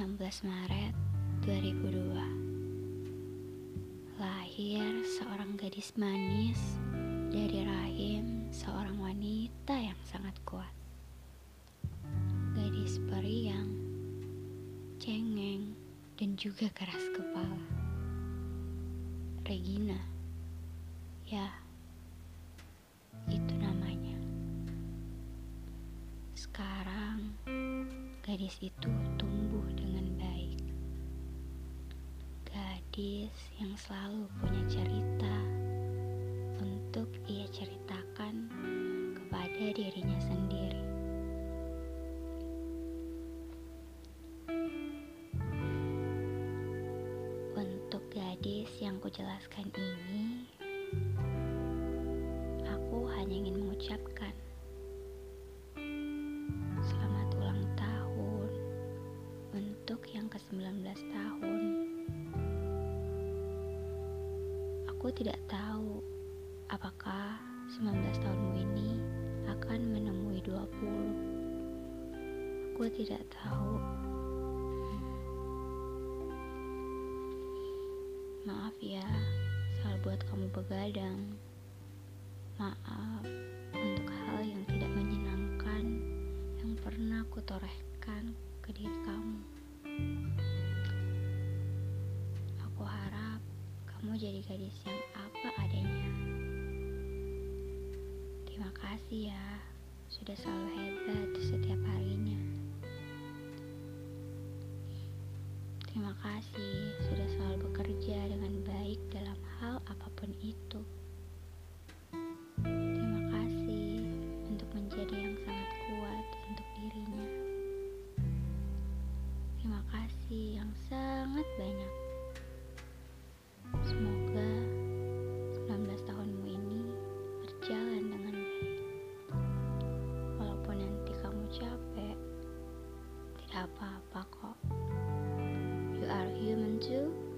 Maret 2002 Lahir seorang gadis manis dari rahim seorang wanita yang sangat kuat. Gadis periang, cengeng, dan juga keras kepala. Regina. Ya, itu namanya. Sekarang gadis itu tumbuh Gadis yang selalu punya cerita untuk ia ceritakan kepada dirinya sendiri. Untuk gadis yang kujelaskan ini, Aku tidak tahu apakah 19 tahunmu ini akan menemui 20. Aku tidak tahu. Maaf ya, salah buat kamu begadang. Maaf untuk hal yang tidak menyenangkan yang pernah aku torehkan ke diri kamu. Kamu jadi gadis yang apa adanya. Terima kasih ya, sudah selalu hebat setiap harinya. Terima kasih sudah selalu bekerja dengan baik dalam hal apa pun itu. Terima kasih untuk menjadi yang sangat kuat untuk dirinya. Terima kasih yang sangat banyak. Apa-apa kok. You are human too.